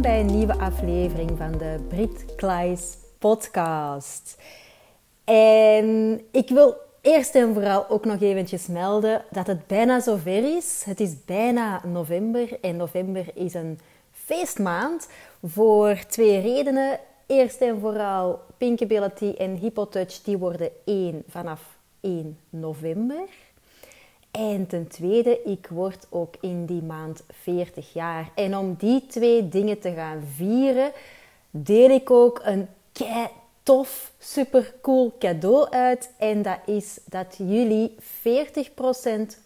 Bij een nieuwe aflevering van de Brit Klaes podcast. En ik wil eerst en vooral ook nog eventjes melden dat het bijna zover is. Het is bijna november en november is een feestmaand voor twee redenen. Eerst en vooral Pinkability en Hypotouch die worden één vanaf 1 november. En ten tweede, ik word ook in die maand 40 jaar. En om die twee dingen te gaan vieren, deel ik ook een kei tof, super cool cadeau uit. En dat is dat jullie 40%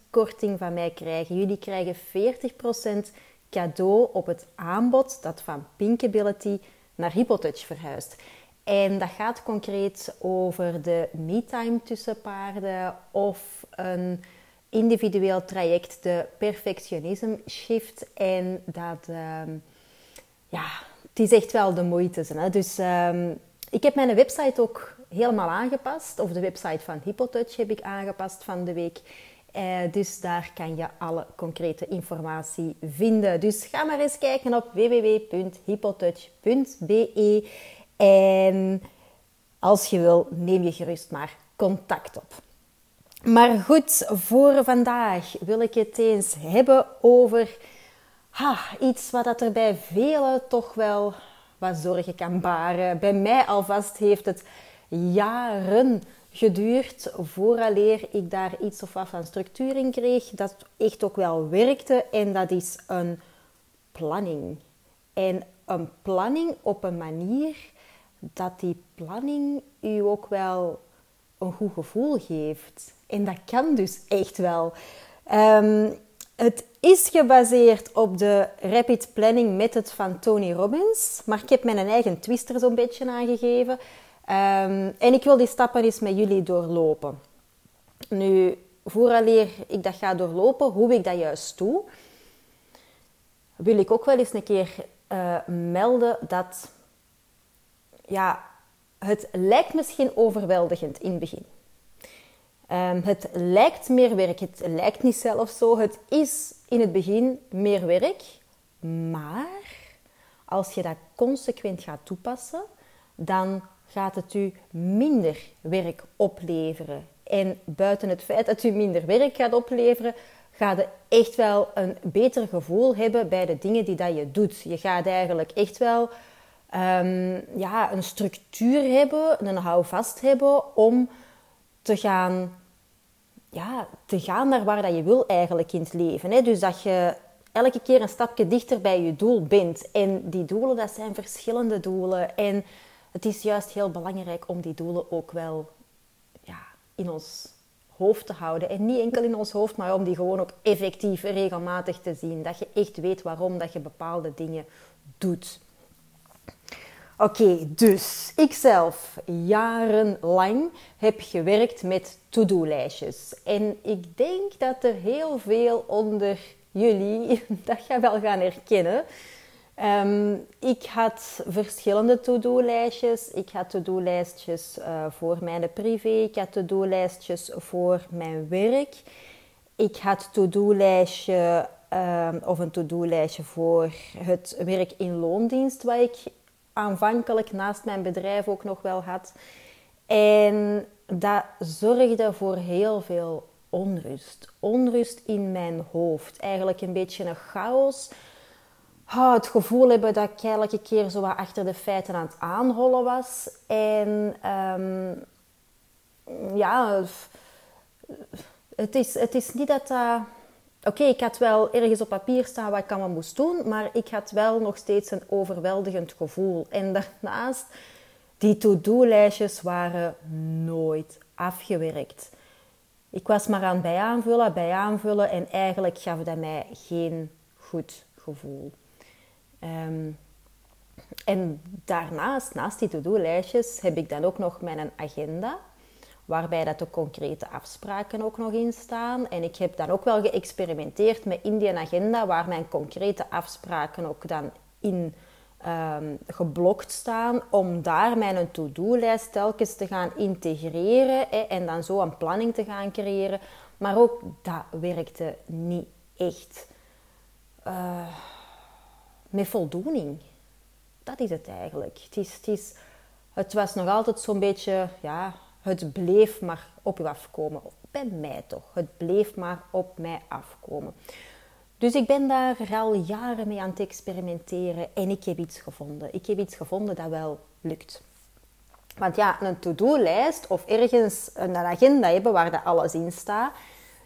korting van mij krijgen. Jullie krijgen 40% cadeau op het aanbod dat van Pinkability naar Hypotouch verhuist. En dat gaat concreet over de me-time tussen paarden of een individueel traject, de perfectionisme shift. En dat, ehm, ja, het is echt wel de moeite. Hè? Dus um, ik heb mijn website ook helemaal aangepast. Of de website van Hypotouch heb ik aangepast van de week. Uh, dus daar kan je alle concrete informatie vinden. Dus ga maar eens kijken op www.hypotouch.be. En als je wil, neem je gerust maar contact op. Maar goed, voor vandaag wil ik het eens hebben over ha, iets wat dat er bij velen toch wel wat zorgen kan baren. Bij mij alvast heeft het jaren geduurd vooraleer ik daar iets of wat van structuur in kreeg, dat echt ook wel werkte. En dat is een planning. En een planning op een manier dat die planning u ook wel een goed gevoel geeft. En dat kan dus echt wel. Um, het is gebaseerd op de Rapid Planning Method van Tony Robbins. Maar ik heb mijn eigen twist er zo'n beetje aangegeven. Um, en ik wil die stappen eens met jullie doorlopen. Nu, vooraleer ik dat ga doorlopen, hoe ik dat juist doe, wil ik ook wel eens een keer uh, melden dat ja, het lijkt misschien overweldigend in het begin. Um, het lijkt meer werk, het lijkt niet zelf zo. Het is in het begin meer werk, maar als je dat consequent gaat toepassen, dan gaat het u minder werk opleveren. En buiten het feit dat u minder werk gaat opleveren, gaat je echt wel een beter gevoel hebben bij de dingen die dat je doet. Je gaat eigenlijk echt wel um, ja, een structuur hebben, een houvast hebben om te gaan, ja, te gaan naar waar dat je wil eigenlijk in het leven. Hè? Dus dat je elke keer een stapje dichter bij je doel bent. En die doelen, dat zijn verschillende doelen. En het is juist heel belangrijk om die doelen ook wel ja, in ons hoofd te houden. En niet enkel in ons hoofd, maar om die gewoon ook effectief regelmatig te zien. Dat je echt weet waarom dat je bepaalde dingen doet. Oké, dus ikzelf jarenlang heb gewerkt met to-do-lijstjes. En ik denk dat er heel veel onder jullie dat gaan wel gaan herkennen. Um, ik had verschillende to-do-lijstjes. Ik had to-do-lijstjes uh, voor mijn privé. Ik had to-do-lijstjes voor mijn werk. Ik had to-do-lijstje um, of een to-do-lijstje voor het werk in loondienst, wat ik aanvankelijk naast mijn bedrijf ook nog wel had. En dat zorgde voor heel veel onrust. Onrust in mijn hoofd. Eigenlijk een beetje een chaos. Oh, het gevoel hebben dat ik elke keer zo wat achter de feiten aan het aanhollen was. En um, ja, het is, het is niet dat dat... Oké, ik had wel ergens op papier staan wat ik allemaal moest doen, maar ik had wel nog steeds een overweldigend gevoel. En daarnaast, die to-do-lijstjes waren nooit afgewerkt. Ik was maar aan bij aanvullen, bij aanvullen en eigenlijk gaf dat mij geen goed gevoel. Ehm, en daarnaast, naast die to-do-lijstjes, heb ik dan ook nog mijn agenda, waarbij dat de concrete afspraken ook nog in staan. En ik heb dan ook wel geëxperimenteerd met in die agenda, waar mijn concrete afspraken ook dan in um, geblokt staan, om daar mijn to-do-lijst telkens te gaan integreren hè, en dan zo een planning te gaan creëren. Maar ook dat werkte niet echt. Uh, met voldoening. Dat is het eigenlijk. Het, is, het, het was nog altijd zo'n beetje, ja, het bleef maar op u afkomen. Bij mij toch. Het bleef maar op mij afkomen. Dus ik ben daar al jaren mee aan het experimenteren en ik heb iets gevonden. Ik heb iets gevonden dat wel lukt. Want ja, een to-do-lijst of ergens een agenda hebben waar dat alles in staat,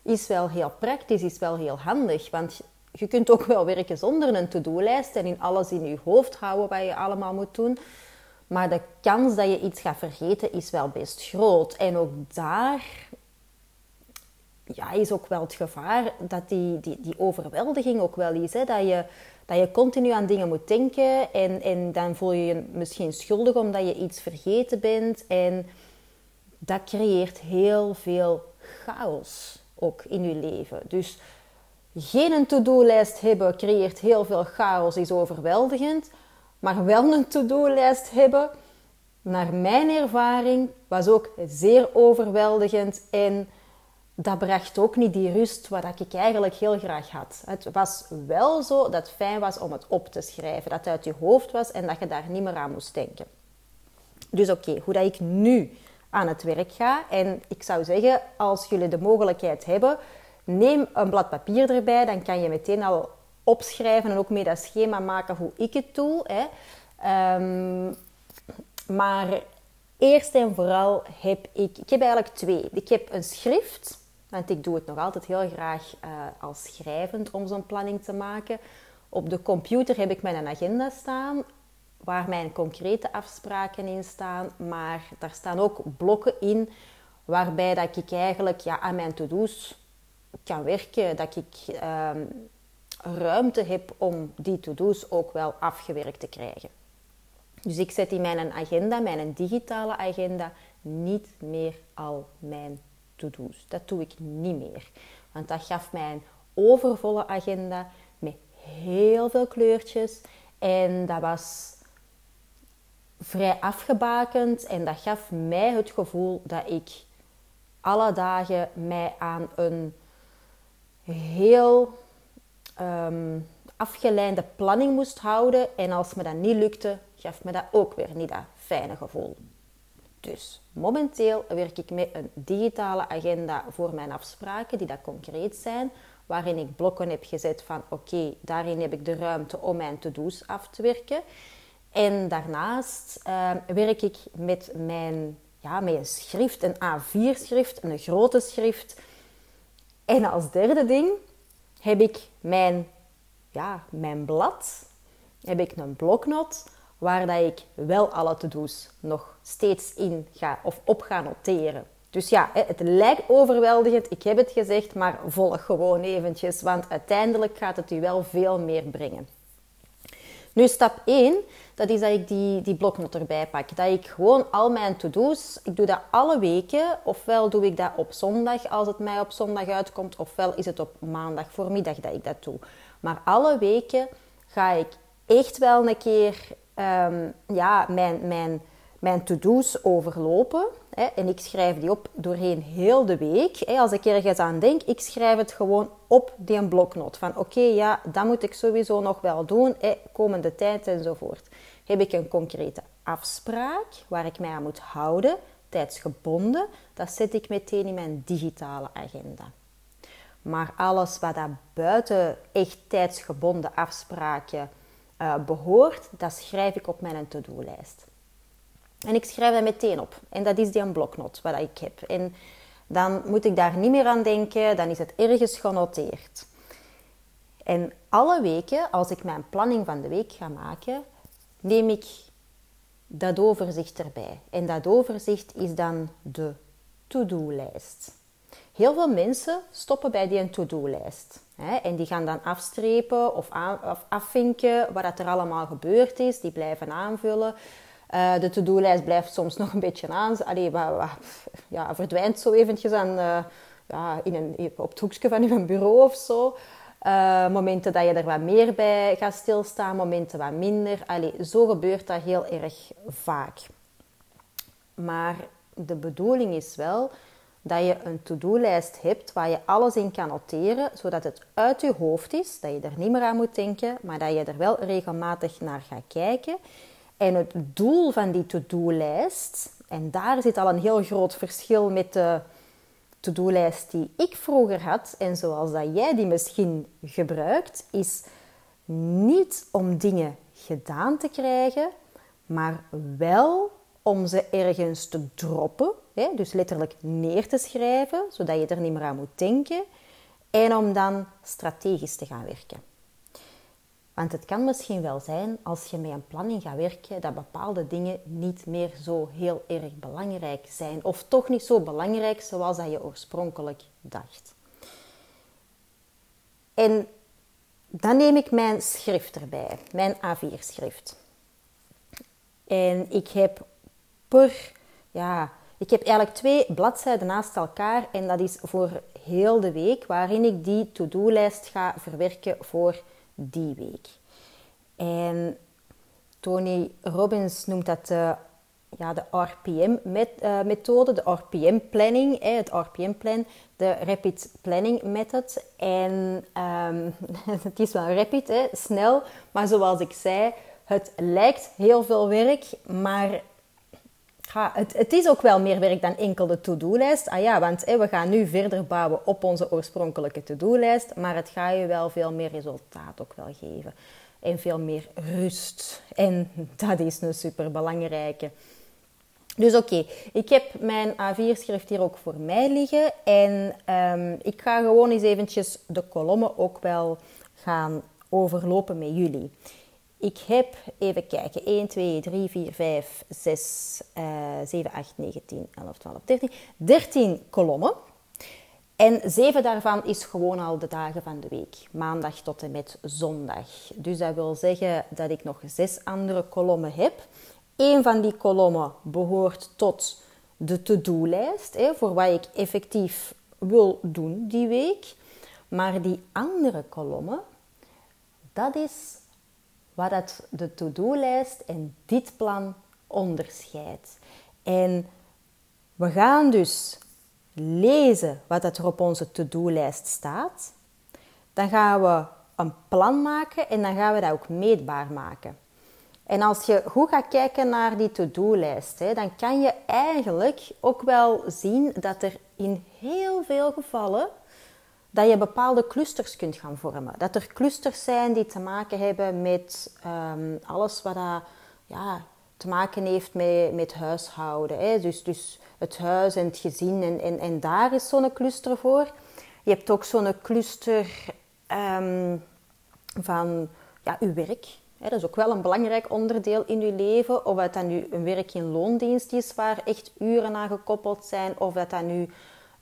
is wel heel praktisch, is wel heel handig. Want je kunt ook wel werken zonder een to-do-lijst en in alles in je hoofd houden wat je allemaal moet doen. Maar de kans dat je iets gaat vergeten is wel best groot. En ook daar ja, is ook wel het gevaar dat die, die, die overweldiging ook wel is. Hè? Dat, je, dat je continu aan dingen moet denken en, en dan voel je je misschien schuldig omdat je iets vergeten bent. En dat creëert heel veel chaos ook in je leven. Dus geen to-do-lijst hebben creëert heel veel chaos, is overweldigend. Maar wel een to-do-lijst hebben, naar mijn ervaring, was ook zeer overweldigend. En dat bracht ook niet die rust wat ik eigenlijk heel graag had. Het was wel zo dat het fijn was om het op te schrijven. Dat het uit je hoofd was en dat je daar niet meer aan moest denken. Dus oké, hoe dat ik nu aan het werk ga. En ik zou zeggen, als jullie de mogelijkheid hebben Neem een blad papier erbij, dan kan je meteen al opschrijven en ook mee dat schema maken hoe ik het doe. Hè. Ehm, maar eerst en vooral heb ik, ik heb eigenlijk twee. Ik heb een schrift, want ik doe het nog altijd heel graag uh, als schrijvend om zo'n planning te maken. Op de computer heb ik mijn agenda staan, waar mijn concrete afspraken in staan, maar daar staan ook blokken in waarbij dat ik eigenlijk ja, aan mijn to-do's kan werken, dat ik ehm, ruimte heb om die to-do's ook wel afgewerkt te krijgen. Dus ik zet in mijn agenda, mijn digitale agenda, niet meer al mijn to-do's. Dat doe ik niet meer. Want dat gaf mij een overvolle agenda met heel veel kleurtjes. En dat was vrij afgebakend en dat gaf mij het gevoel dat ik alle dagen mij aan een heel um, afgeleide planning moest houden. En als me dat niet lukte, gaf me dat ook weer niet dat fijne gevoel. Dus momenteel werk ik met een digitale agenda voor mijn afspraken, die dat concreet zijn, waarin ik blokken heb gezet van oké, daarin heb ik de ruimte om mijn to-do's af te werken. En daarnaast uh, werk ik met mijn ja, met een schrift, een A4-schrift, een grote schrift, en als derde ding heb ik mijn, ja, mijn blad, heb ik een bloknot waar dat ik wel alle to-do's nog steeds in ga of op ga noteren. Dus ja, het lijkt overweldigend, ik heb het gezegd, maar volg gewoon eventjes, want uiteindelijk gaat het u wel veel meer brengen. Nu, stap 1 dat is dat ik die, die bloknot erbij pak. Dat ik gewoon al mijn to-do's, ik doe dat alle weken. Ofwel doe ik dat op zondag als het mij op zondag uitkomt, ofwel is het op maandag voormiddag dat ik dat doe. Maar alle weken ga ik echt wel een keer um, ja, mijn, mijn, mijn to-do's overlopen. Hè, en ik schrijf die op doorheen heel de week. Hè, als ik ergens aan denk, ik schrijf het gewoon op die bloknot. Van oké, ja, dat moet ik sowieso nog wel doen, hè, komende tijd enzovoort. Heb ik een concrete afspraak waar ik mij aan moet houden, tijdsgebonden, dat zet ik meteen in mijn digitale agenda. Maar alles wat daar buiten echt tijdsgebonden afspraken uh, behoort, dat schrijf ik op mijn to-do-lijst. En ik schrijf dat meteen op. En dat is die een bloknot wat ik heb. En dan moet ik daar niet meer aan denken. Dan is het ergens genoteerd. En alle weken, als ik mijn planning van de week ga maken, neem ik dat overzicht erbij. En dat overzicht is dan de to-do-lijst. Heel veel mensen stoppen bij die to-do-lijst. En die gaan dan afstrepen of, afvinken wat er allemaal gebeurd is. Die blijven aanvullen. Uh, de to-do-lijst blijft soms nog een beetje aan. Allee, ja, verdwijnt zo eventjes aan, uh, ja, in een, op het hoekje van uw bureau of zo. Uh, momenten dat je er wat meer bij gaat stilstaan, momenten wat minder. Allee, zo gebeurt dat heel erg vaak. Maar de bedoeling is wel dat je een to-do-lijst hebt waar je alles in kan noteren, zodat het uit je hoofd is, dat je er niet meer aan moet denken, maar dat je er wel regelmatig naar gaat kijken. En het doel van die to-do-lijst, en daar zit al een heel groot verschil met de to-do-lijst die ik vroeger had en zoals dat jij die misschien gebruikt, is niet om dingen gedaan te krijgen, maar wel om ze ergens te droppen, hè, dus letterlijk neer te schrijven, zodat je er niet meer aan moet denken, en om dan strategisch te gaan werken. Want het kan misschien wel zijn, als je met een planning gaat werken, dat bepaalde dingen niet meer zo heel erg belangrijk zijn. Of toch niet zo belangrijk zoals dat je oorspronkelijk dacht. En dan neem ik mijn schrift erbij, mijn A4-schrift. En ik heb per, ja, ik heb eigenlijk twee bladzijden naast elkaar en dat is voor heel de week, waarin ik die to-do-lijst ga verwerken voor die week. En Tony Robbins noemt dat de, ja, de RPM-methode, eh, de RPM-planning, het RPM-plan, de Rapid Planning Method. En um, het is wel rapid, snel, maar zoals ik zei, het lijkt heel veel werk, maar het, het, is ook wel meer werk dan enkel de to-do-lijst. Ah ja, want we gaan nu verder bouwen op onze oorspronkelijke to-do-lijst, maar het gaat je wel veel meer resultaat ook wel geven. En veel meer rust. En dat is een super belangrijke. Dus oké, ik heb mijn A4-schrift hier ook voor mij liggen. En um, ik ga gewoon eens eventjes de kolommen ook wel gaan overlopen met jullie. Ik heb, even kijken, 1, 2, 3, 4, 5, 6, uh, 7, 8, 9, 10, 11, 12, 13. 13 kolommen. En zeven daarvan is gewoon al de dagen van de week. Maandag tot en met zondag. Dus dat wil zeggen dat ik nog zes andere kolommen heb. Eén van die kolommen behoort tot de to-do-lijst. Voor wat ik effectief wil doen die week. Maar die andere kolommen, dat is wat dat de to-do-lijst en dit plan onderscheidt. En we gaan dus lezen wat er op onze to-do-lijst staat. Dan gaan we een plan maken en dan gaan we dat ook meetbaar maken. En als je goed gaat kijken naar die to-do-lijst, dan kan je eigenlijk ook wel zien dat er in heel veel gevallen dat je bepaalde clusters kunt gaan vormen. Dat er clusters zijn die te maken hebben met um, alles wat dat, ja, te maken heeft met, met huishouden. Hè. Dus, dus het huis en het gezin en, en, en daar is zo'n cluster voor. Je hebt ook zo'n cluster um, van ja, uw werk. Hè. Dat is ook wel een belangrijk onderdeel in uw leven. Of dat dat nu een werk in loondienst is waar echt uren aan gekoppeld zijn. Of dat dat nu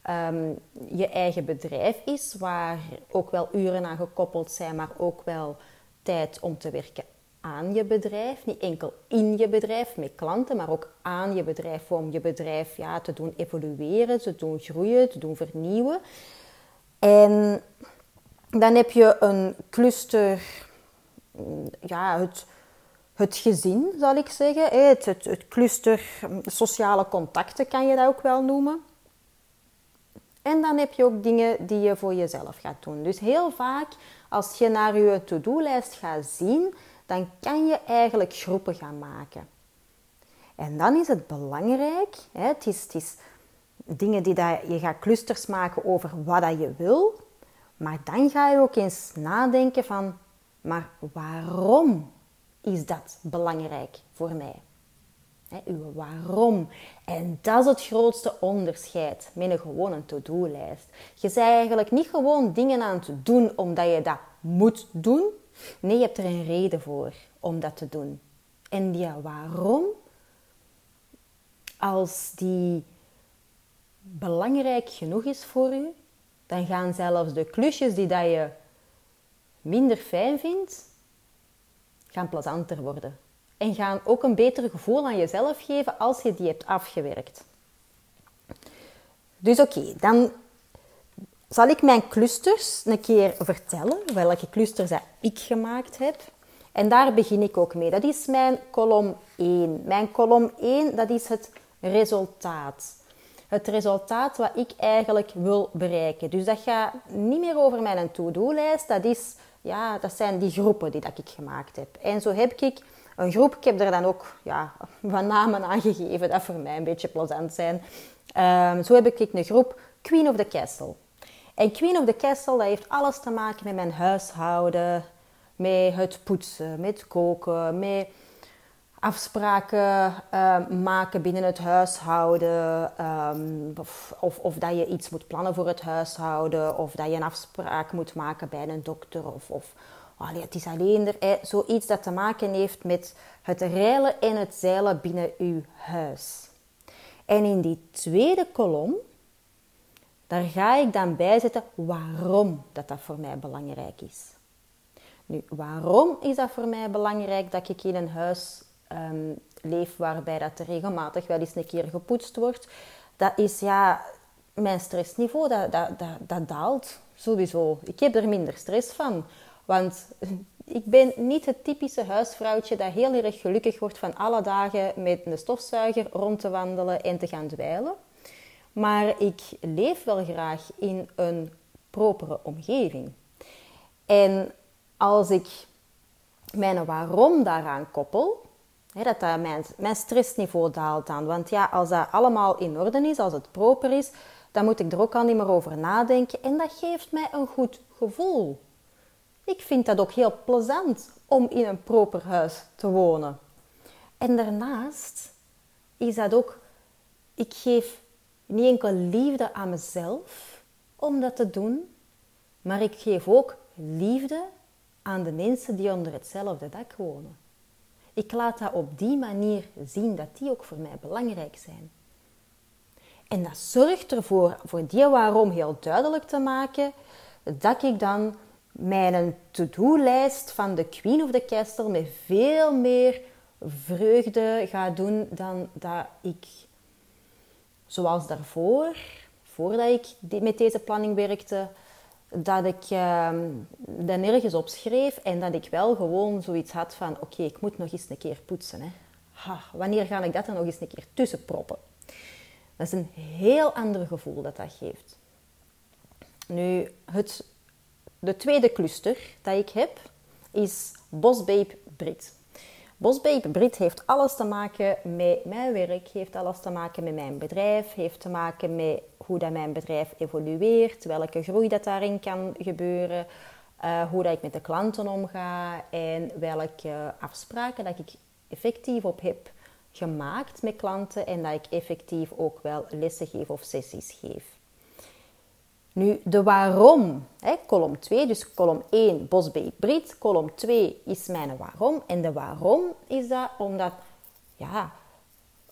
um, je eigen bedrijf is, waar ook wel uren aan gekoppeld zijn, maar ook wel tijd om te werken aan je bedrijf. Niet enkel in je bedrijf met klanten, maar ook aan je bedrijf om je bedrijf ja, te doen evolueren, te doen groeien, te doen vernieuwen. En dan heb je een cluster, ja, het, het gezin zal ik zeggen. Het, het, het cluster sociale contacten kan je dat ook wel noemen. En dan heb je ook dingen die je voor jezelf gaat doen. Dus heel vaak als je naar je to-do-lijst gaat zien, dan kan je eigenlijk groepen gaan maken. En dan is het belangrijk, hè, het, is, dingen die dat, je gaat clusters maken over wat dat je wil, maar dan ga je ook eens nadenken van, maar waarom is dat belangrijk voor mij? Uw waarom. En dat is het grootste onderscheid met een gewone to-do-lijst. Je bent eigenlijk niet gewoon dingen aan het doen omdat je dat moet doen. Nee, je hebt er een reden voor om dat te doen. En die waarom, als die belangrijk genoeg is voor u, dan gaan zelfs de klusjes die dat je minder fijn vindt, gaan plezanter worden. En gaan ook een beter gevoel aan jezelf geven als je die hebt afgewerkt. Dus oké, dan zal ik mijn clusters een keer vertellen, welke clusters ik gemaakt heb. En daar begin ik ook mee. Dat is mijn kolom 1. Mijn kolom 1, dat is het resultaat. Het resultaat wat ik eigenlijk wil bereiken. Dus dat gaat niet meer over mijn to-do-lijst. Dat, is, ja, dat zijn die groepen die dat ik gemaakt heb. En zo heb ik een groep. Ik heb er dan ook ja, wat namen aan gegeven dat voor mij een beetje plezant zijn. Um, zo heb ik een groep Queen of the Castle. En Queen of the Castle, dat heeft alles te maken met mijn huishouden, met het poetsen, met koken, met afspraken uh, maken binnen het huishouden. Um, of, of, of, dat je iets moet plannen voor het huishouden. Of dat je een afspraak moet maken bij een dokter. Of, of het is alleen er, zoiets dat te maken heeft met het reilen en het zeilen binnen uw huis. En in die tweede kolom, daar ga ik dan bijzetten waarom dat, dat voor mij belangrijk is. Nu, waarom is dat voor mij belangrijk dat ik in een huis um, leef waarbij dat regelmatig wel eens een keer gepoetst wordt? Dat is ja, mijn stressniveau, dat, dat, dat daalt sowieso. Ik heb er minder stress van. Want ik ben niet het typische huisvrouwtje dat heel erg gelukkig wordt van alle dagen met een stofzuiger rond te wandelen en te gaan dweilen. Maar ik leef wel graag in een propere omgeving. En als ik mijn waarom daaraan koppel, dat, dat mijn, mijn stressniveau daalt dan. Want ja, als dat allemaal in orde is, als het proper is, dan moet ik er ook al niet meer over nadenken. En dat geeft mij een goed gevoel. Ik vind dat ook heel plezant om in een proper huis te wonen. En daarnaast is dat ook, ik geef niet enkel liefde aan mezelf om dat te doen, maar ik geef ook liefde aan de mensen die onder hetzelfde dak wonen. Ik laat dat op die manier zien dat die ook voor mij belangrijk zijn. En dat zorgt ervoor, voor die waarom heel duidelijk te maken, dat ik dan mijn to-do-lijst van de Queen of the Castle met veel meer vreugde ga doen dan dat ik, zoals daarvoor, voordat ik met deze planning werkte, dat ik uh, dat nergens opschreef en dat ik wel gewoon zoiets had van: oké, ik moet nog eens een keer poetsen. Hè. Ha, wanneer ga ik dat dan nog eens een keer tussenproppen? Dat is een heel ander gevoel dat dat geeft. Nu, het de tweede cluster dat ik heb is Bosbabe Brit. Bosbabe Brit heeft alles te maken met mijn werk, heeft alles te maken met mijn bedrijf, heeft te maken met hoe dat mijn bedrijf evolueert, welke groei dat daarin kan gebeuren, uh, hoe dat ik met de klanten omga en welke afspraken dat ik effectief op heb gemaakt met klanten en dat ik effectief ook wel lessen geef of sessies geef. Nu, de waarom, hè, kolom 2, dus kolom 1, Bosbeek Brit, kolom 2 is mijn waarom. En de waarom is dat omdat, ja,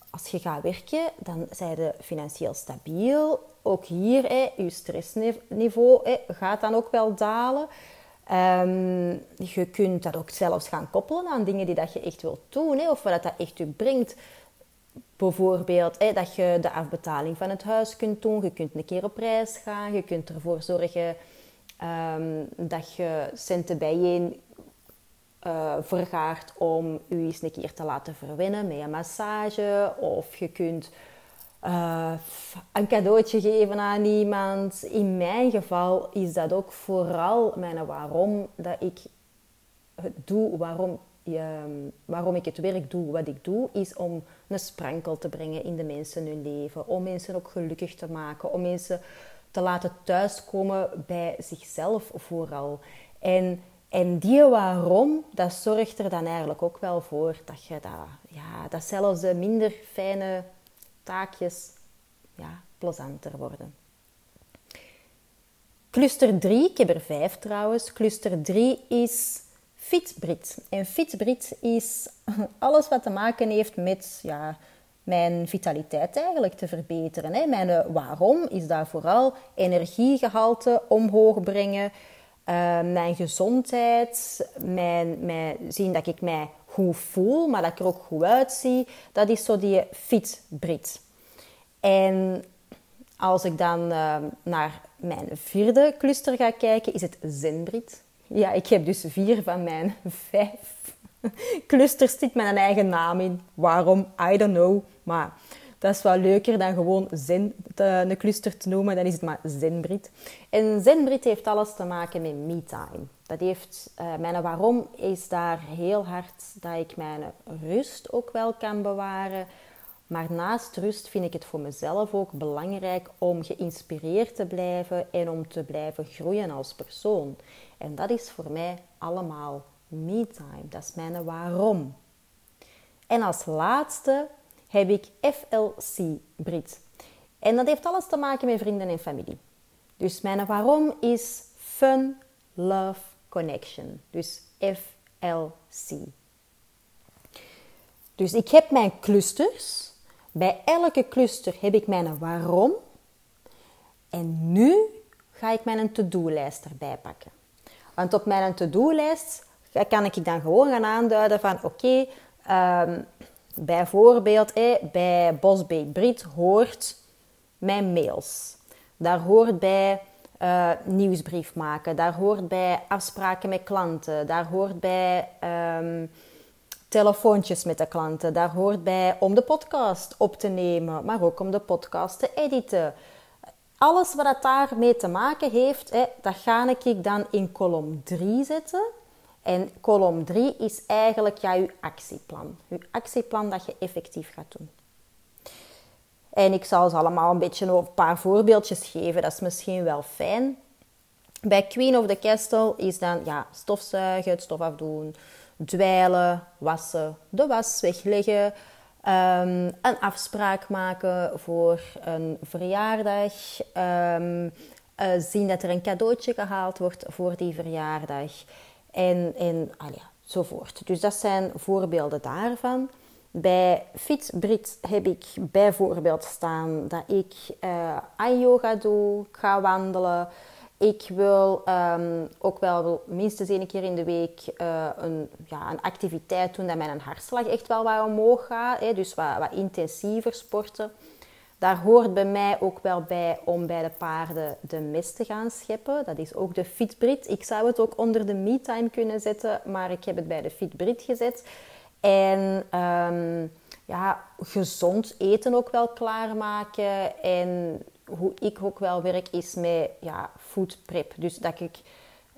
als je gaat werken, dan zijn je financieel stabiel. Ook hier, je stressniveau gaat dan ook wel dalen. Um, je kunt dat ook zelfs gaan koppelen aan dingen die dat je echt wilt doen, hè, of wat dat echt je brengt. Bijvoorbeeld dat je de afbetaling van het huis kunt doen. Je kunt een keer op reis gaan. Je kunt ervoor zorgen um, dat je centen bijeen uh, vergaart om je eens een keer te laten verwinnen met een massage. Of je kunt uh, een cadeautje geven aan iemand. In mijn geval is dat ook vooral mijn waarom dat ik het doe, waarom Ehm, waarom ik het werk doe wat ik doe, is om een sprankel te brengen in de mensen hun leven. Om mensen ook gelukkig te maken. Om mensen te laten thuiskomen bij zichzelf vooral. En En die waarom, dat zorgt er dan eigenlijk ook wel voor dat je dat, ja, dat zelfs de minder fijne taakjes ja, plezanter worden. Cluster 3, ik heb er vijf trouwens. Cluster 3 is Fitbrit. En Fitbrit is alles wat te maken heeft met ja, mijn vitaliteit eigenlijk te verbeteren. Hè. Mijn eh, waarom is daar vooral energiegehalte omhoog brengen, uh, mijn gezondheid, mijn, mijn, zien dat ik mij goed voel, maar dat ik er ook goed uitzie. Dat is zo die Fitbrit. En als ik dan uh, naar mijn vierde cluster ga kijken, is het Zenbrit. Ja, ik heb dus vier van mijn vijf clusters zit met een eigen naam in. Waarom? I don't know. Maar dat is wel leuker dan gewoon zen, een cluster te noemen. Dan is het maar Zenbrit. En Zenbrit heeft alles te maken met me-time. Dat heeft, uh, mijn waarom is daar heel hard dat ik mijn rust ook wel kan bewaren. Maar naast rust vind ik het voor mezelf ook belangrijk om geïnspireerd te blijven en om te blijven groeien als persoon. En dat is voor mij allemaal me-time. Dat is mijn waarom. En als laatste heb ik FLC Brit. En dat heeft alles te maken met vrienden en familie. Dus mijn waarom is Fun, Love, Connection. Dus FLC. Dus ik heb mijn clusters bij elke cluster heb ik mijn waarom. En nu ga ik mijn to-do-lijst erbij pakken. Want op mijn to-do-lijst kan ik dan gewoon gaan aanduiden van oké, ehm, bijvoorbeeld bij Bosbeet Brit hoort mijn mails. Daar hoort bij uh, nieuwsbrief maken. Daar hoort bij afspraken met klanten. Daar hoort bij um, telefoontjes met de klanten. Daar hoort bij om de podcast op te nemen, maar ook om de podcast te editen. Alles wat daarmee te maken heeft, hè, dat ga ik dan in kolom 3 zetten. En kolom 3 is eigenlijk ja, uw actieplan. Uw actieplan dat je effectief gaat doen. En ik zal ze allemaal een beetje een paar voorbeeldjes geven. Dat is misschien wel fijn. Bij Queen of the Castle is dan ja, stofzuigen, het stof afdoen, dweilen, wassen, de was wegleggen, um, een afspraak maken voor een verjaardag, um, uh, zien dat er een cadeautje gehaald wordt voor die verjaardag en, en ah ja, zovoort. Dus dat zijn voorbeelden daarvan. Bij Fitbrit heb ik bijvoorbeeld staan dat ik uh, yoga doe, ga wandelen, ik wil um, ook wel minstens één keer in de week uh, een, ja, een activiteit doen dat mijn hartslag echt wel wat omhoog gaat. Hè, dus wat, wat intensiever sporten. Daar hoort bij mij ook wel bij om bij de paarden de mest te gaan scheppen. Dat is ook de Fitbrit. Ik zou het ook onder de me-time kunnen zetten, maar ik heb het bij de Fitbrit gezet. En um, ja, gezond eten ook wel klaarmaken. En hoe ik ook wel werk is met ja, food prep. Dus dat ik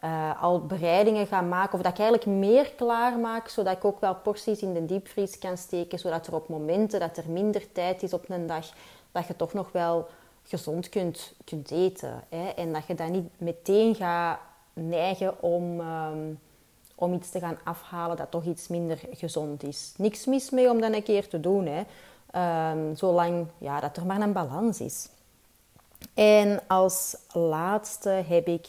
uh, al bereidingen ga maken of dat ik eigenlijk meer klaar maak, zodat ik ook wel porties in de diepvries kan steken, zodat er op momenten dat er minder tijd is op een dag, dat je toch nog wel gezond kunt, kunt eten. Hè? En dat je dan niet meteen gaat neigen om, um, om iets te gaan afhalen dat toch iets minder gezond is. Niks mis mee om dat een keer te doen, hè? Um, zolang ja, dat er maar een balans is. En als laatste heb ik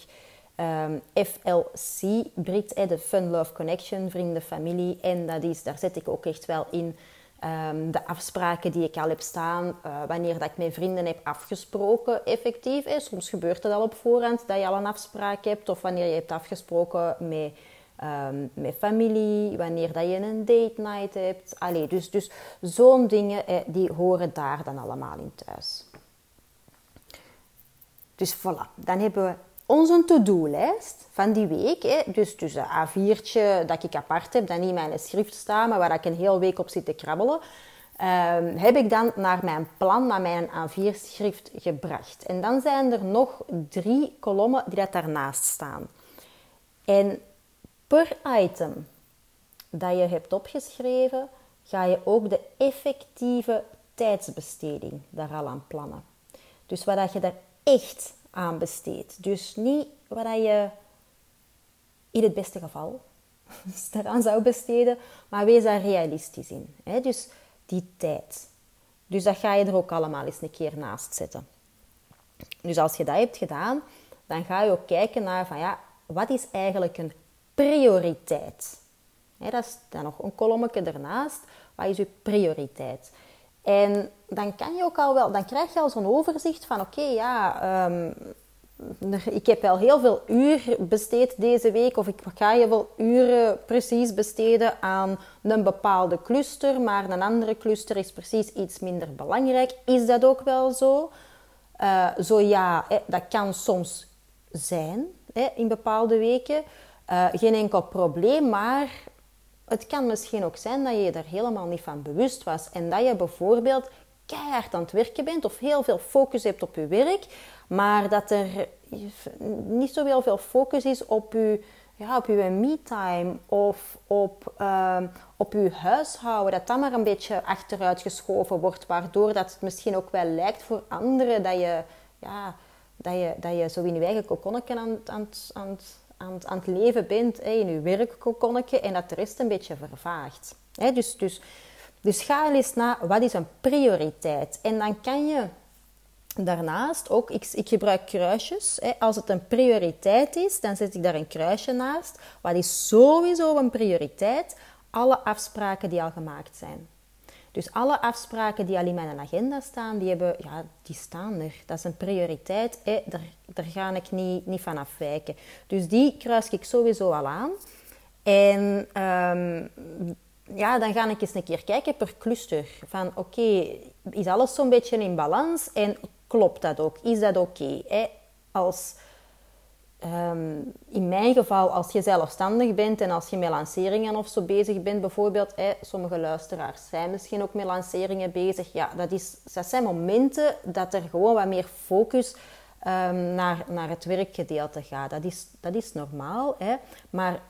ehm, FLC, Brit, de Fun Love Connection, vrienden, familie. En dat is, daar zet ik ook echt wel in um, de afspraken die ik al heb staan. Uh, wanneer dat ik met vrienden heb afgesproken, effectief. Hè. Soms gebeurt het al op voorhand dat je al een afspraak hebt. Of wanneer je hebt afgesproken met, um, met familie. Wanneer dat je een date night hebt. Allee, dus dus zo'n dingen, eh, die horen daar dan allemaal in thuis. Dus voilà, dan hebben we onze to-do-lijst van die week. Hè. Dus, dus een A4'tje dat ik apart heb, dat niet in mijn schrift staat, maar waar ik een hele week op zit te krabbelen. Um, heb ik dan naar mijn plan, naar mijn A4-schrift gebracht. En dan zijn er nog drie kolommen die dat daarnaast staan. En per item dat je hebt opgeschreven, ga je ook de effectieve tijdsbesteding daar al aan plannen. Dus wat je daar echt aan besteedt. Dus niet wat je in het beste geval daaraan zou besteden, maar wees daar realistisch in. Dus die tijd. Dus dat ga je er ook allemaal eens een keer naast zetten. Dus als je dat hebt gedaan, dan ga je ook kijken naar van ja, wat is eigenlijk een prioriteit? dat is dan nog een kolommetje ernaast. Wat is je prioriteit? En dan kan je ook al wel, dan krijg je al zo'n overzicht van oké, ja, ehm, ik heb wel heel veel uur besteed deze week, of ik ga je wel uren precies besteden aan een bepaalde cluster, maar een andere cluster is precies iets minder belangrijk. Is dat ook wel zo? Uh, zo ja, dat kan soms zijn in bepaalde weken. Uh, geen enkel probleem, maar het kan misschien ook zijn dat je er helemaal niet van bewust was en dat je bijvoorbeeld keihard aan het werken bent of heel veel focus hebt op je werk, maar dat er niet zo heel veel focus is op je, ja, op je me-time of op, uh, op je huishouden. Dat dat maar een beetje achteruit geschoven wordt, waardoor dat het misschien ook wel lijkt voor anderen dat je, ja, dat je, dat je zo in je eigen kokonnetje aan, aan, aan, aan, aan het leven bent, hè, in je werkkokonnetje, en dat de rest een beetje vervaagt. Hè, dus, dus, dus ga eens na, wat is een prioriteit? En dan kan je daarnaast ook, ik, ik gebruik kruisjes. Hè. Als het een prioriteit is, dan zet ik daar een kruisje naast. Wat is sowieso een prioriteit? Alle afspraken die al gemaakt zijn. Dus alle afspraken die al in mijn agenda staan, die, hebben, ja, die staan er. Dat is een prioriteit. Hè. Daar, daar ga ik niet, niet van afwijken. Dus die kruis ik sowieso al aan. En um, ja, dan ga ik eens een keer kijken per cluster. Van oké, is alles zo'n beetje in balans? En klopt dat ook? Is dat oké? Als ehm, in mijn geval, als je zelfstandig bent en als je met lanceringen of zo bezig bent, bijvoorbeeld, sommige luisteraars zijn misschien ook met lanceringen bezig. Ja, dat, is, dat zijn momenten dat er gewoon wat meer focus um, naar, naar het werkgedeelte gaat. Dat is, dat is normaal, maar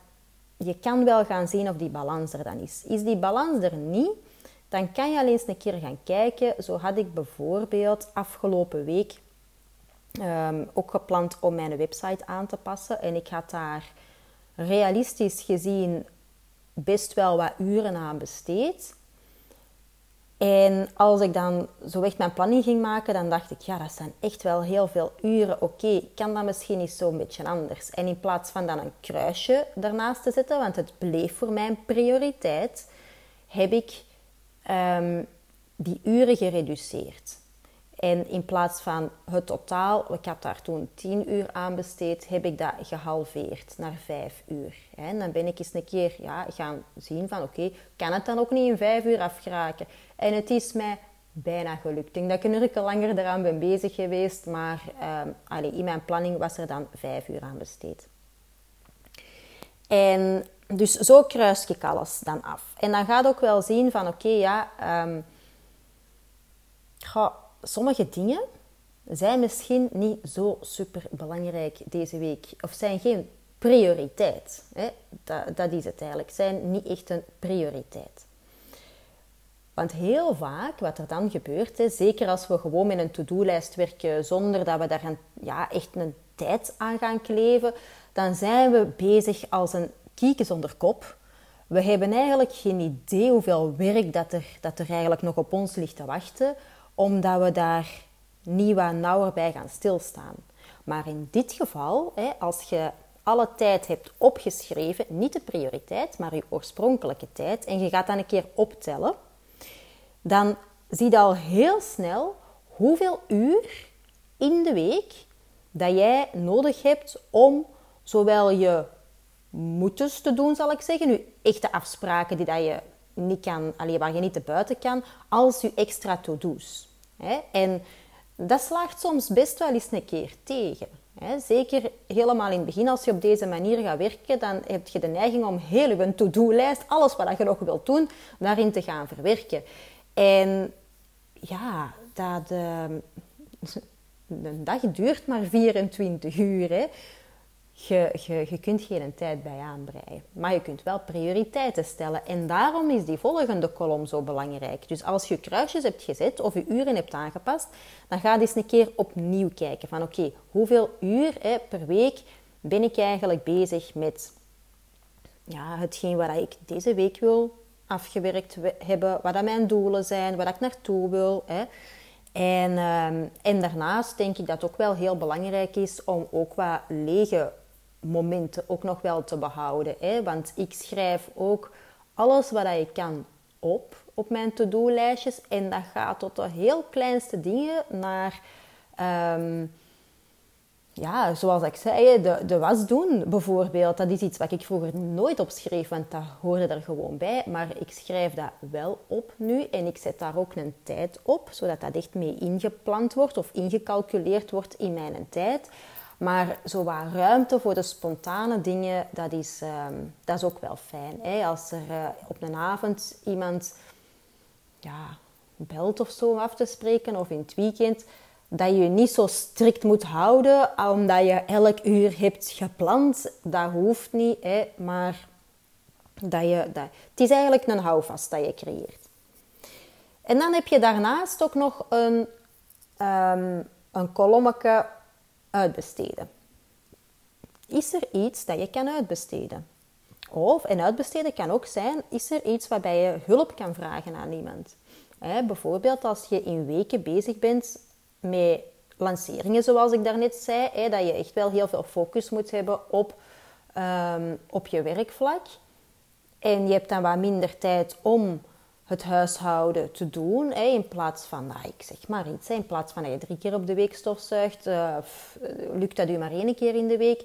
je kan wel gaan zien of die balans er dan is. Is die balans er niet, dan kan je al eens een keer gaan kijken. Zo had ik bijvoorbeeld afgelopen week um, ook gepland om mijn website aan te passen. En ik had daar realistisch gezien best wel wat uren aan besteed. En als ik dan zo echt mijn planning ging maken, dan dacht ik, ja, dat zijn echt wel heel veel uren. Oké, kan dat misschien niet zo'n beetje anders? En in plaats van dan een kruisje daarnaast te zetten, want het bleef voor mij een prioriteit, heb ik um, die uren gereduceerd. En in plaats van het totaal, ik had daar toen 10 uur aan besteed, heb ik dat gehalveerd naar 5 uur. En dan ben ik eens een keer ja, gaan zien van oké, kan het dan ook niet in 5 uur afgeraken? En het is mij bijna gelukt. Ik denk dat ik een uur langer eraan ben bezig geweest, maar um, in mijn planning was er dan 5 uur aan besteed. En dus zo kruis ik alles dan af. En dan gaat ook wel zien van oké, ja, um, sommige dingen zijn misschien niet zo super belangrijk deze week. Of zijn geen prioriteit. Hè? Dat, dat is het eigenlijk. Zijn niet echt een prioriteit. Want heel vaak, wat er dan gebeurt, hè, zeker als we gewoon met een to-do-lijst werken zonder dat we daar een, ja, echt een tijd aan gaan kleven, dan zijn we bezig als een kieken zonder kop. We hebben eigenlijk geen idee hoeveel werk dat er, dat er eigenlijk nog op ons ligt te wachten omdat we daar niet wat nauwer bij gaan stilstaan. Maar in dit geval, als je alle tijd hebt opgeschreven, niet de prioriteit, maar je oorspronkelijke tijd, en je gaat dan een keer optellen, dan zie je al heel snel hoeveel uur in de week dat jij nodig hebt om zowel je moetes te doen, zal ik zeggen, je echte afspraken die dat je niet kan, alleen waar je niet te buiten kan, als je extra to-do's. En dat slaagt soms best wel eens een keer tegen. Zeker helemaal in het begin, als je op deze manier gaat werken, dan heb je de neiging om heel je to-do-lijst, alles wat je nog wilt doen, daarin te gaan verwerken. En ja, dat, uh, een dag duurt maar 24 uur. Hè. Je, je, je kunt geen tijd bij aanbreien. Maar je kunt wel prioriteiten stellen. En daarom is die volgende kolom zo belangrijk. Dus als je kruisjes hebt gezet of je uren hebt aangepast, dan ga eens een keer opnieuw kijken. Van oké, hoeveel uur hè, per week ben ik eigenlijk bezig met ja, hetgeen wat ik deze week wil afgewerkt hebben, wat dat mijn doelen zijn, waar ik naartoe wil. Hè. En, ehm, en daarnaast denk ik dat het ook wel heel belangrijk is om ook wat lege momenten ook nog wel te behouden. Hè? Want ik schrijf ook alles wat ik kan op, op mijn to-do-lijstjes. En dat gaat tot de heel kleinste dingen naar... Ehm, ja, zoals ik zei, de, de was doen bijvoorbeeld. Dat is iets wat ik vroeger nooit opschreef, want dat hoorde er gewoon bij. Maar ik schrijf dat wel op nu en ik zet daar ook een tijd op, zodat dat echt mee ingepland wordt of ingecalculeerd wordt in mijn tijd. Maar zo wat ruimte voor de spontane dingen, dat is, ehm, dat is ook wel fijn. Hè? Als er uh, op een avond iemand ja, belt of zo om af te spreken, of in het weekend, dat je je niet zo strikt moet houden, omdat je elk uur hebt gepland. Dat hoeft niet, hè? maar dat je, dat, het is eigenlijk een houvast dat je creëert. En dan heb je daarnaast ook nog een, um, een kolommetje uitbesteden. Is er iets dat je kan uitbesteden? Of, en uitbesteden kan ook zijn, is er iets waarbij je hulp kan vragen aan iemand? bijvoorbeeld als je in weken bezig bent met lanceringen, zoals ik daarnet zei, dat je echt wel heel veel focus moet hebben op, um, op je werkvlak. En je hebt dan wat minder tijd om het huishouden te doen. In plaats van, nou, ik zeg maar iets, in plaats van dat je drie keer op de week stofzuigt, uh, lukt dat u maar één keer in de week.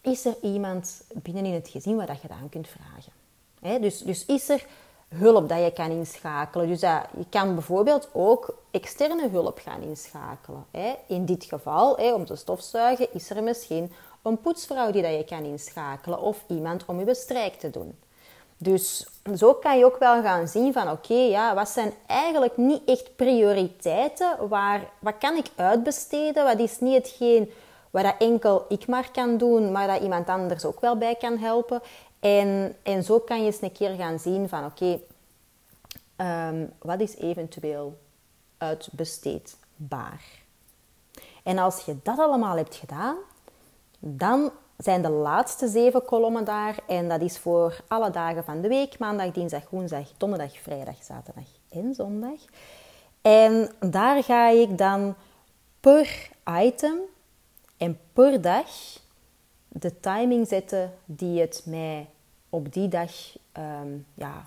Is er iemand binnen in het gezin waar dat je dat aan kunt vragen? Hè, dus, dus is er hulp dat je kan inschakelen. Dus dat, je kan bijvoorbeeld ook externe hulp gaan inschakelen. Hè. In dit geval, hè, om te stofzuigen, is er misschien een poetsvrouw die dat je kan inschakelen of iemand om je bestrijk te doen. Dus zo kan je ook wel gaan zien van oké, ja, wat zijn eigenlijk niet echt prioriteiten? Waar, wat kan ik uitbesteden? Wat is niet hetgeen waar dat enkel ik maar kan doen, maar dat iemand anders ook wel bij kan helpen? En, en zo kan je eens een keer gaan zien van oké, ehm, wat is eventueel uitbesteedbaar? En als je dat allemaal hebt gedaan, dan zijn de laatste zeven kolommen daar. En dat is voor alle dagen van de week. Maandag, dinsdag, woensdag, donderdag, vrijdag, zaterdag en zondag. En daar ga ik dan per item en per dag de timing zetten die het mij op die dag um, ja,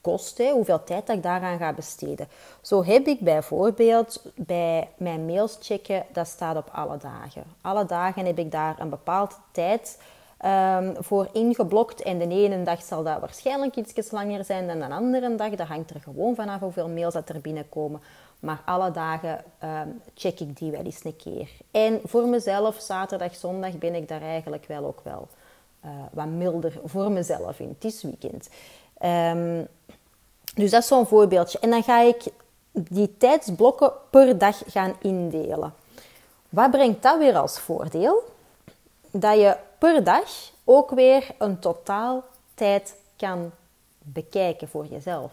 kost, hoeveel tijd dat ik daaraan ga besteden. Zo heb ik bijvoorbeeld bij mijn mails checken, dat staat op alle dagen. Alle dagen heb ik daar een bepaalde tijd um, voor ingeblokt. En de ene dag zal dat waarschijnlijk iets langer zijn dan de andere dag. Dat hangt er gewoon vanaf hoeveel mails dat er binnenkomen. Maar alle dagen um, check ik die wel eens een keer. En voor mezelf, zaterdag, zondag, ben ik daar eigenlijk wel ook wel uh, wat milder voor mezelf in. Het is weekend. Um, dus dat is zo'n voorbeeldje. En dan ga ik die tijdsblokken per dag gaan indelen. Wat brengt dat weer als voordeel? Dat je per dag ook weer een totaal tijd kan bekijken voor jezelf.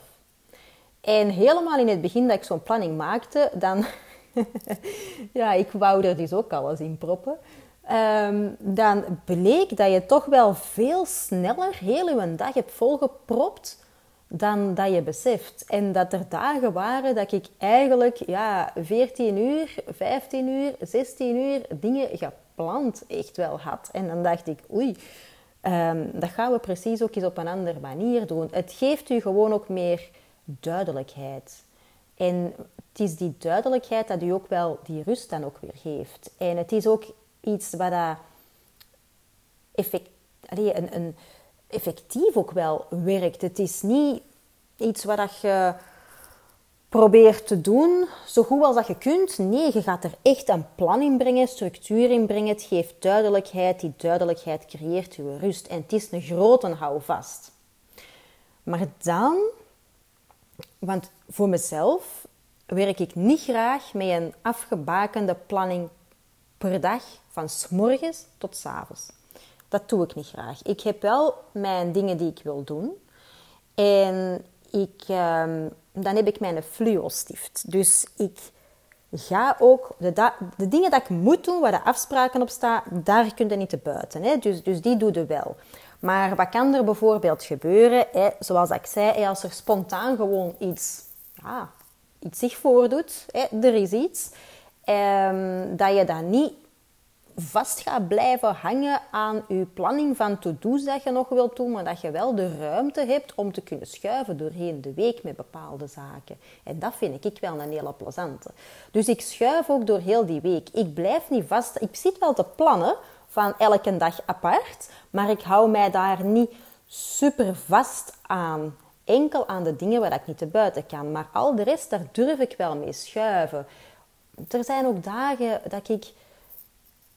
En helemaal in het begin dat ik zo'n planning maakte, dan... ja, ik wou er dus ook alles in proppen. Ehm, dan bleek dat je toch wel veel sneller heel je dag hebt volgepropt dan dat je beseft. En dat er dagen waren dat ik eigenlijk ja, 14 uur, 15 uur, 16 uur dingen gepland echt wel had. En dan dacht ik, oei, um, dat gaan we precies ook eens op een andere manier doen. Het geeft u gewoon ook meer duidelijkheid. En het is die duidelijkheid dat u ook wel die rust dan ook weer geeft. En het is ook iets wat dat effectief ook wel werkt. Het is niet iets wat je probeert te doen zo goed als dat je kunt. Nee, je gaat er echt een plan in brengen, structuur in brengen. Het geeft duidelijkheid. Die duidelijkheid creëert je rust. En het is een grote houvast. Maar dan, want voor mezelf werk ik niet graag met een afgebakende planning per dag van s morgens tot s avonds. Dat doe ik niet graag. Ik heb wel mijn dingen die ik wil doen. En ik, um, dan heb ik mijn fluo-stift. Dus ik ga ook... De, de, dingen dat ik moet doen, waar de afspraken op staan, daar kun je niet te buiten. Hè? Dus, dus die doe je wel. Maar wat kan er bijvoorbeeld gebeuren? Hè? Zoals ik zei, als er spontaan gewoon iets, ja, zich voordoet, hè? er is iets, ehm, dat je dat niet vast gaat blijven hangen aan je planning van to-do's dat je nog wilt doen, maar dat je wel de ruimte hebt om te kunnen schuiven doorheen de week met bepaalde zaken. En dat vind ik wel een hele plezante. Dus ik schuif ook door heel die week. Ik blijf niet vast. Ik zit wel te plannen van elke dag apart, maar ik hou mij daar niet super vast aan. Enkel aan de dingen waar ik niet te buiten kan. Maar al de rest, daar durf ik wel mee schuiven. Er zijn ook dagen dat ik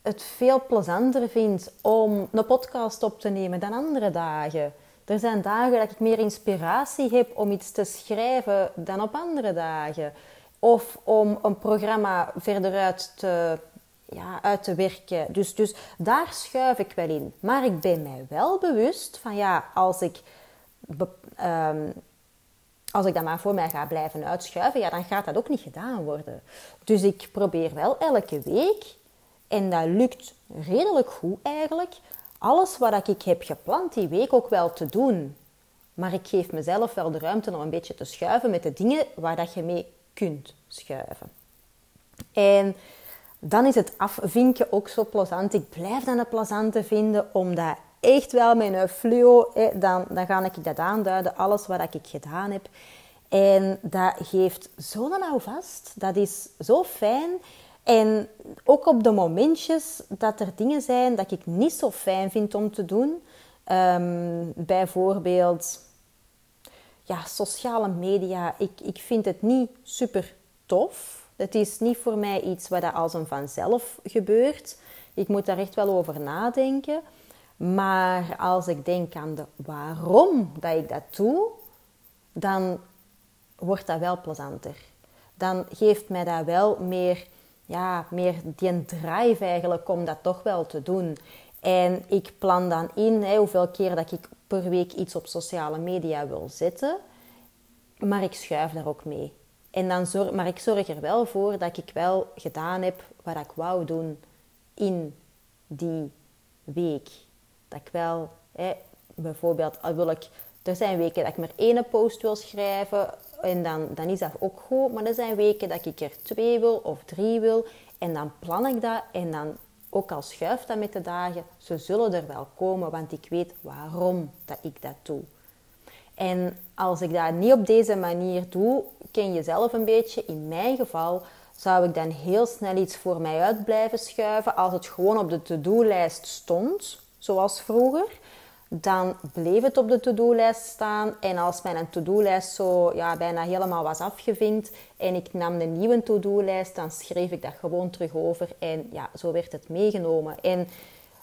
het veel plezanter vind om een podcast op te nemen dan andere dagen. Er zijn dagen dat ik meer inspiratie heb om iets te schrijven dan op andere dagen. Of om een programma verder uit te, ja, uit te werken. Dus, dus daar schuif ik wel in. Maar ik ben mij wel bewust van ja, als ik, um, als ik dat maar voor mij ga blijven uitschuiven, ja, dan gaat dat ook niet gedaan worden. Dus ik probeer wel elke week en dat lukt redelijk goed eigenlijk. Alles wat ik heb gepland die week ook wel te doen. Maar ik geef mezelf wel de ruimte om een beetje te schuiven met de dingen waar dat je mee kunt schuiven. En dan is het afvinken ook zo plezant. Ik blijf dan een plezante vinden, omdat echt wel een fluo, dan, dan ga ik dat aanduiden, alles wat ik gedaan heb. En dat geeft zo'n houvast. Dat is zo fijn. En ook op de momentjes dat er dingen zijn dat ik niet zo fijn vind om te doen. Ehm, bijvoorbeeld, ja, sociale media. Ik, ik vind het niet super tof. Het is niet voor mij iets wat als een vanzelf gebeurt. Ik moet daar echt wel over nadenken. Maar als ik denk aan de waarom dat ik dat doe, dan wordt dat wel plezanter. Dan geeft mij dat wel meer ja, meer die drive eigenlijk om dat toch wel te doen. En ik plan dan in hè, hoeveel keer dat ik per week iets op sociale media wil zetten. Maar ik schuif daar ook mee. En dan zorg, maar ik zorg er wel voor dat ik wel gedaan heb wat ik wou doen in die week. Dat ik wel, hè, bijvoorbeeld, wil ik, er zijn weken dat ik maar één post wil schrijven en dan, dan is dat ook goed. Maar er zijn weken dat ik er twee wil of drie wil. En dan plan ik dat. En dan, ook al schuift dat met de dagen, ze zullen er wel komen. Want ik weet waarom dat ik dat doe. En als ik dat niet op deze manier doe, ken je zelf een beetje. In mijn geval zou ik dan heel snel iets voor mij uit blijven schuiven. Als het gewoon op de to-do-lijst stond, zoals vroeger dan bleef het op de to-do-lijst staan. En als mijn to-do-lijst zo ja, bijna helemaal was afgevinkt en ik nam een nieuwe to-do-lijst, dan schreef ik dat gewoon terug over. En ja, zo werd het meegenomen. En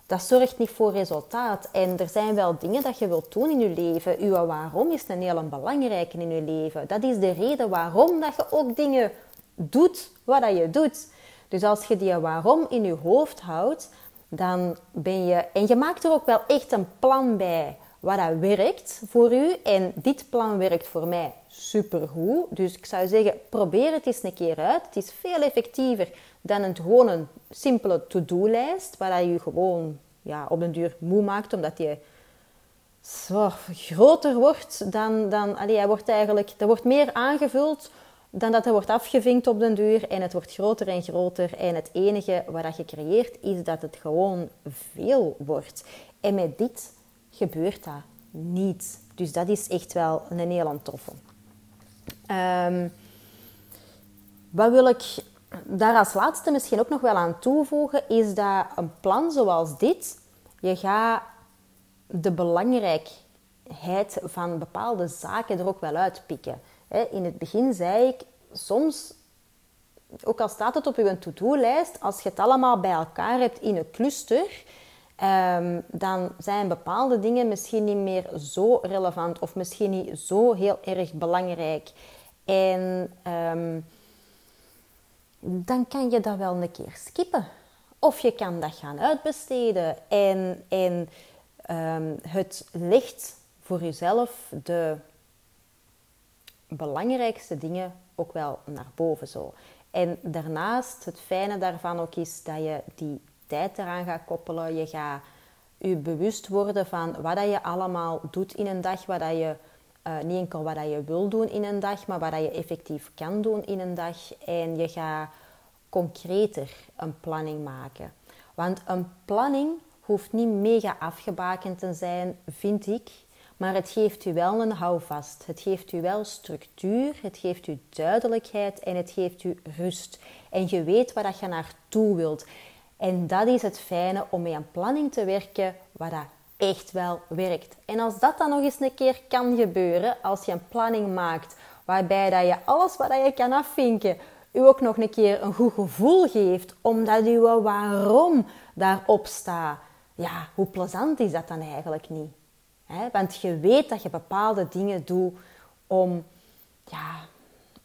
dat zorgt niet voor resultaat. En er zijn wel dingen dat je wilt doen in je leven. Uw waarom is een heel belangrijke in je leven. Dat is de reden waarom dat je ook dingen doet wat je doet. Dus als je die waarom in je hoofd houdt, dan ben je... En je maakt er ook wel echt een plan bij wat dat werkt voor u. En dit plan werkt voor mij supergoed. Dus ik zou zeggen, probeer het eens een keer uit. Het is veel effectiever dan een, gewoon simpele to-do-lijst, waar je gewoon ja, op den duur moe maakt, omdat je groter wordt dan... dan allee, hij wordt eigenlijk, er wordt meer aangevuld dan dat het wordt afgevinkt op den duur en het wordt groter en groter. En het enige wat je creëert is dat het gewoon veel wordt. En met dit gebeurt dat niet. Dus dat is echt wel een heel toffe. Um, wat wil ik daar als laatste misschien ook nog wel aan toevoegen, is dat een plan zoals dit, je gaat de belangrijkheid van bepaalde zaken er ook wel uitpikken. In het begin zei ik, soms, ook al staat het op uw to-do-lijst, als je het allemaal bij elkaar hebt in een cluster, ehm, dan zijn bepaalde dingen misschien niet meer zo relevant of misschien niet zo heel erg belangrijk. En ehm, dan kan je dat wel een keer skippen. Of je kan dat gaan uitbesteden. En, ehm, het legt voor jezelf de belangrijkste dingen ook wel naar boven zo. En daarnaast, het fijne daarvan ook is dat je die tijd eraan gaat koppelen. Je gaat je bewust worden van wat dat je allemaal doet in een dag, wat dat je uh, niet enkel wat dat je wil doen in een dag, maar wat dat je effectief kan doen in een dag. En je gaat concreter een planning maken. Want een planning hoeft niet mega afgebakend te zijn, vind ik. Maar het geeft u wel een houvast. Het geeft u wel structuur, het geeft u duidelijkheid en het geeft u rust. En je weet waar dat je naartoe wilt. En dat is het fijne om met een planning te werken waar dat echt wel werkt. En als dat dan nog eens een keer kan gebeuren, als je een planning maakt waarbij dat je alles wat je kan afvinken, u ook nog een keer een goed gevoel geeft, omdat u waarom daarop staat. Ja, hoe plezant is dat dan eigenlijk niet? Want je weet dat je bepaalde dingen doet om, ja,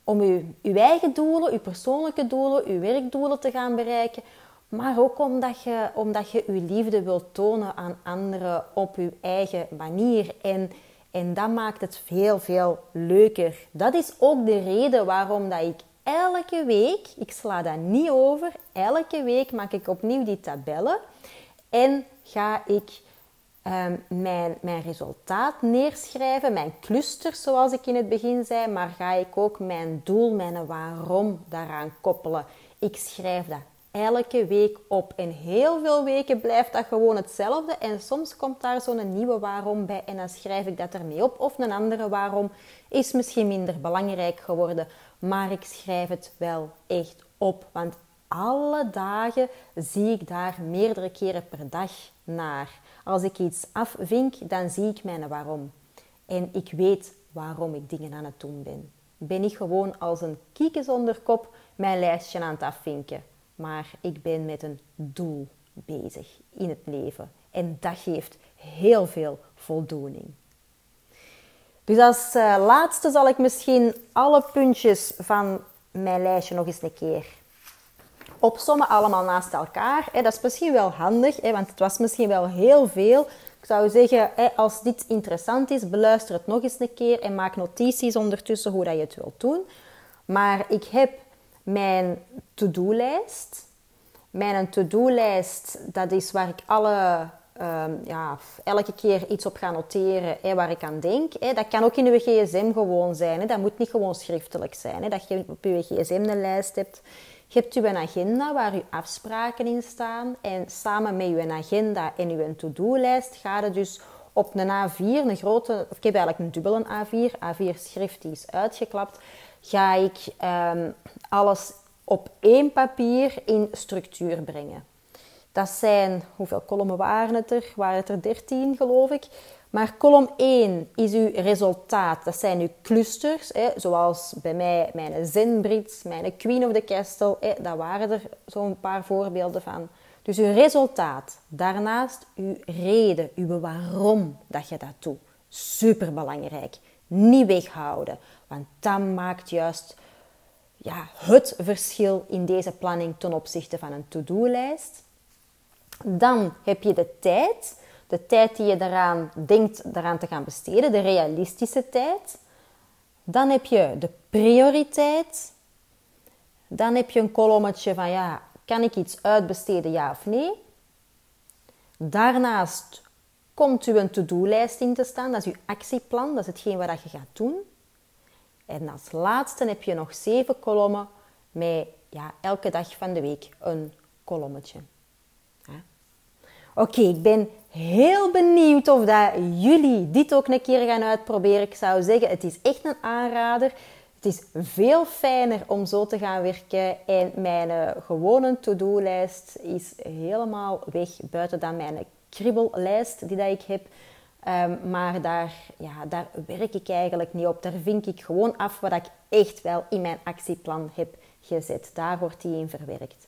om je, je eigen doelen, je persoonlijke doelen, je werkdoelen te gaan bereiken. Maar ook omdat je, omdat je je liefde wilt tonen aan anderen op je eigen manier. En, en dat maakt het veel, veel leuker. Dat is ook de reden waarom dat ik elke week, ik sla dat niet over, elke week maak ik opnieuw die tabellen. En ga ik um, mijn, mijn resultaat neerschrijven, mijn clusters zoals ik in het begin zei, maar ga ik ook mijn doel, mijn waarom daaraan koppelen. Ik schrijf dat elke week op. En heel veel weken blijft dat gewoon hetzelfde. En soms komt daar zo'n nieuwe waarom bij en dan schrijf ik dat ermee op. Of een andere waarom is misschien minder belangrijk geworden. Maar ik schrijf het wel echt op. Want alle dagen zie ik daar meerdere keren per dag naar. Als ik iets afvink, dan zie ik mijn waarom. En ik weet waarom ik dingen aan het doen ben. Ben ik gewoon als een kieken zonder kop mijn lijstje aan het afvinken maar ik ben met een doel bezig in het leven. En dat geeft heel veel voldoening. Dus als uh, laatste zal ik misschien alle puntjes van mijn lijstje nog eens een keer opsommen, allemaal naast elkaar. Dat is misschien wel handig, want het was misschien wel heel veel. Ik zou zeggen, als dit interessant is, beluister het nog eens een keer en maak notities ondertussen hoe dat je het wilt doen. Maar ik heb mijn to-do-lijst. Mijn to-do-lijst, dat is waar ik alle, um, ja, elke keer iets op ga noteren waar ik aan denk. Hè. Dat kan ook in uw gsm gewoon zijn. Hè. Dat moet niet gewoon schriftelijk zijn. Hè. Dat je op je gsm een lijst hebt. Je hebt een agenda waar uw afspraken in staan. En samen met uw agenda en uw to-do-lijst gaat het dus op een A4, een grote, of ik heb eigenlijk een dubbele A4, A4 schrift die is uitgeklapt, ga ik um, alles op één papier in structuur brengen. Dat zijn, hoeveel kolommen waren het er? Waren het er 13 geloof ik. Maar kolom 1 is uw resultaat. Dat zijn uw clusters, hè, zoals bij mij mijn Zenbrits, mijn Queen of the Castle. Hè, daar waren er zo'n paar voorbeelden van. Dus uw resultaat. Daarnaast uw reden, uw waarom dat je dat doet. Superbelangrijk. Niet weghouden, want dat maakt juist ja, het verschil in deze planning ten opzichte van een to-do-lijst. Dan heb je de tijd, de tijd die je daaraan denkt daaraan te gaan besteden, de realistische tijd. Dan heb je de prioriteit. Dan heb je een kolommetje van ja, kan ik iets uitbesteden, ja of nee? Daarnaast komt u een to-do-lijst in te staan, dat is uw actieplan, dat is hetgeen wat je gaat doen. En als laatste heb je nog zeven kolommen met ja, elke dag van de week een kolommetje. Oké, ik ben heel benieuwd of dat jullie dit ook een keer gaan uitproberen. Ik zou zeggen, het is echt een aanrader. Het is veel fijner om zo te gaan werken. En mijn uh, gewone to-do-lijst is helemaal weg buiten dan mijn kribbellijst die dat ik heb. Ehm, maar daar, ja, daar werk ik eigenlijk niet op. Daar vink ik gewoon af wat ik echt wel in mijn actieplan heb gezet. Daar wordt die in verwerkt.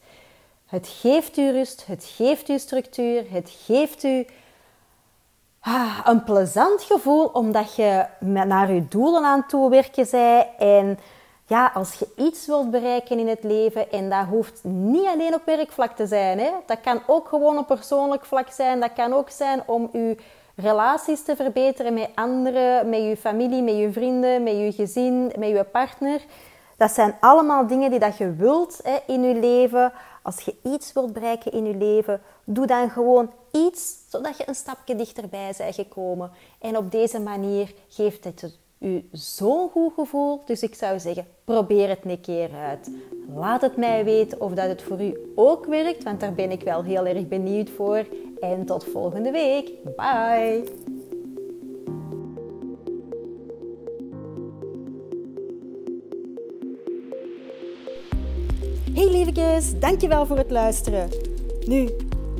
Het geeft u rust, het geeft u structuur, het geeft u ah, een plezant gevoel omdat je naar je doelen aan toe werken bent. En ja, als je iets wilt bereiken in het leven, en dat hoeft niet alleen op werkvlak te zijn, hè? dat kan ook gewoon op persoonlijk vlak zijn, dat kan ook zijn om je relaties te verbeteren met anderen, met je familie, met je vrienden, met je gezin, met je partner. Dat zijn allemaal dingen die dat je wilt hè, in je leven. Als je iets wilt bereiken in je leven, doe dan gewoon iets zodat je een stapje dichterbij bent gekomen. En op deze manier geeft het u zo'n goed gevoel. Dus ik zou zeggen, probeer het een keer uit. Laat het mij weten of dat het voor u ook werkt, want daar ben ik wel heel erg benieuwd voor. En tot volgende week. Bye! Lievekes, dankjewel voor het luisteren. Nu,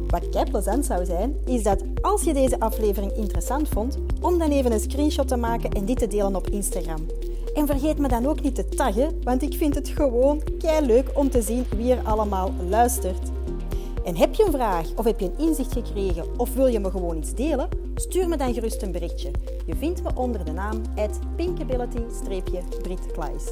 wat kei plezant zou zijn, is dat als je deze aflevering interessant vond, om dan even een screenshot te maken en dit te delen op Instagram. En vergeet me dan ook niet te taggen, want ik vind het gewoon kei leuk om te zien wie er allemaal luistert. En heb je een vraag of heb je een inzicht gekregen of wil je me gewoon iets delen? Stuur me dan gerust een berichtje. Je vindt me onder de naam pinkability-britkleis.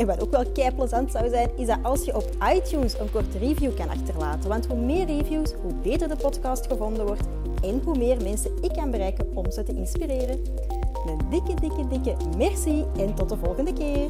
En wat ook wel kei plezant zou zijn, is dat als je op iTunes een korte review kan achterlaten. Want hoe meer reviews, hoe beter de podcast gevonden wordt en hoe meer mensen ik kan bereiken om ze te inspireren. Een dikke, dikke, dikke merci en tot de volgende keer.